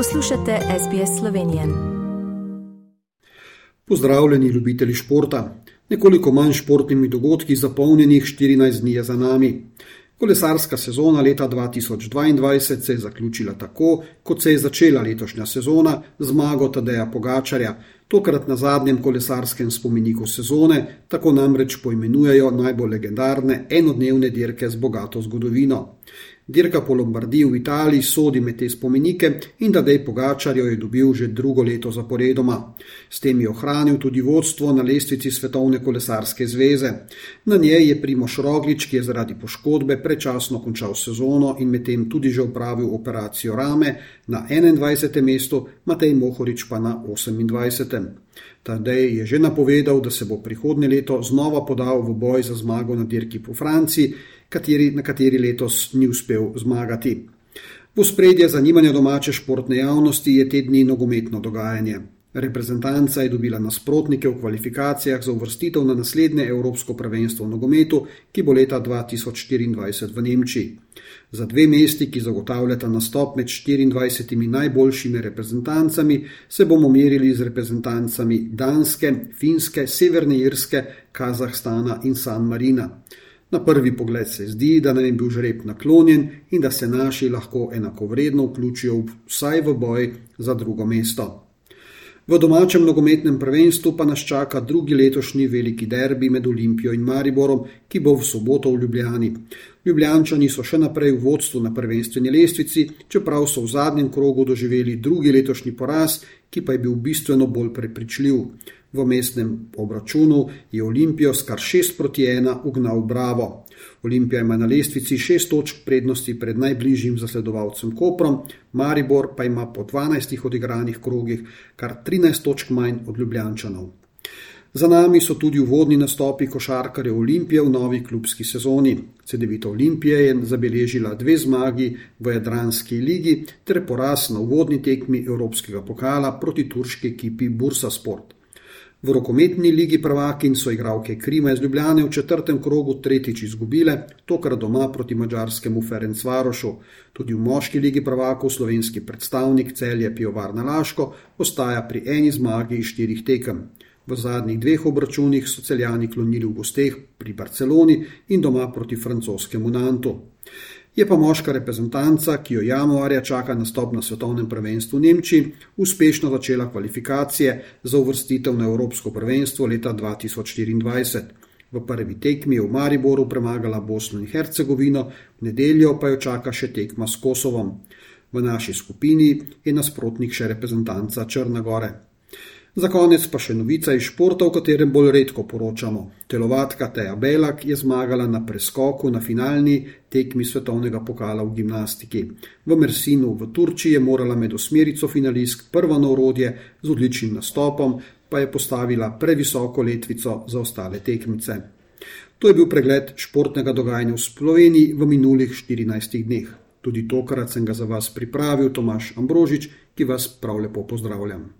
Poslušate SBS Slovenije. Pozdravljeni, ljubitelji športa. Nekoliko manj športnimi dogodki, zapolnjenih 14 dni je za nami. Kolesarska sezona leta 2022 se je zaključila tako, kot se je začela letošnja sezona, zmago Tadeja Pogačarja, tokrat na zadnjem kolesarskem spomeniku sezone, tako namreč poimenujejo najbolj legendarne enodnevne dirke z bogato zgodovino. Dirka po Lombardiji v Italiji sodi med te spomenike in da Dej Pogačar jo je dobil že drugo leto zaporedoma. S tem je ohranil tudi vodstvo na lestvici Svetovne kolesarske zveze. Na njej je Primoš Roglič, ki je zaradi poškodbe prečasno končal sezono in medtem tudi že upravil operacijo rame na 21. mestu, Matej Mohorič pa na 28. Tadej je že napovedal, da se bo prihodnje leto znova podal v boj za zmago na dirki po Franciji, kateri, na kateri letos ni uspel zmagati. V spredje zanimanja domače športne javnosti je te dni nogometno dogajanje. Reprezentanca je dobila nasprotnike v kvalifikacijah za uvrstitev na naslednje Evropsko prvenstvo v nogometu, ki bo leta 2024 v Nemčiji. Za dve mesti, ki zagotavljata nastop med 24 najboljšimi reprezentancami, se bomo merili z reprezentancami Danske, Finske, Severne Irske, Kazahstana in San Marina. Na prvi pogled se zdi, da nam je bil žreb naklonjen in da se naši lahko enakovredno vključijo vsaj v boj za drugo mesto. V domačem nogometnem prvenstvu pa nas čaka drugi letošnji veliki derbi med Olimpijo in Mariborom, ki bo v soboto v Ljubljani. Ljubljančani so še naprej v vodstvu na prvenstveni lestvici, čeprav so v zadnjem krogu doživeli drugi letošnji poraz, ki pa je bil bistveno bolj prepričljiv. V mestnem obračunu je Olimpijo s kar 6 proti 1 ugnal Bravo. Olimpija ima na lestvici 6 točk prednosti pred najbližjim zasledovalcem Koprom, Maribor pa ima po 12 odigranih krogih kar 13 točk manj od Ljubljančanov. Za nami so tudi uvodni nastopi košarkarjev Olimpije v novi klubski sezoni. CD-vita Olimpija je zabeležila dve zmagi v Jadranski ligi ter poraz na uvodni tekmi Evropskega pokala proti turški ekipi Bursa Sport. V rokometni ligi prvakin so igralke Krima iz Ljubljane v četrtem krogu tretjič izgubile, tokrat doma proti mačarskemu Ferencvarošu. Tudi v moški ligi prvakov slovenski predstavnik celje Pivovarna Laško ostaja pri eni zmagi iz štirih tekem. V zadnjih dveh obračunih so celjani klonili v gosteh pri Barceloni in doma proti francoskemu Nantu. Je pa moška reprezentanca, ki jo januarja čaka nastop na svetovnem prvenstvu v Nemčiji, uspešno začela kvalifikacije za uvrstitev na Evropsko prvenstvo leta 2024. V prvi tekmi je v Mariboru premagala Bosno in Hercegovino, v nedeljo pa jo čaka še tekma s Kosovom. V naši skupini je nasprotnik še reprezentanca Črnagore. Za konec pa še novica iz športa, o katerem bolj redko poročamo. Telovatka Teja Belak je zmagala na preskoku na finalni tekmi svetovnega pokala v gimnastiki. V Mersinu v Turčiji je morala med osmerico finalistk prvo na urodje z odličnim nastopom, pa je postavila previsoko letvico za ostale tekmice. To je bil pregled športnega dogajanja v Sloveniji v minulih 14 dneh. Tudi tokrat sem ga za vas pripravil Tomaš Ambrožič, ki vas prav lepo pozdravljam.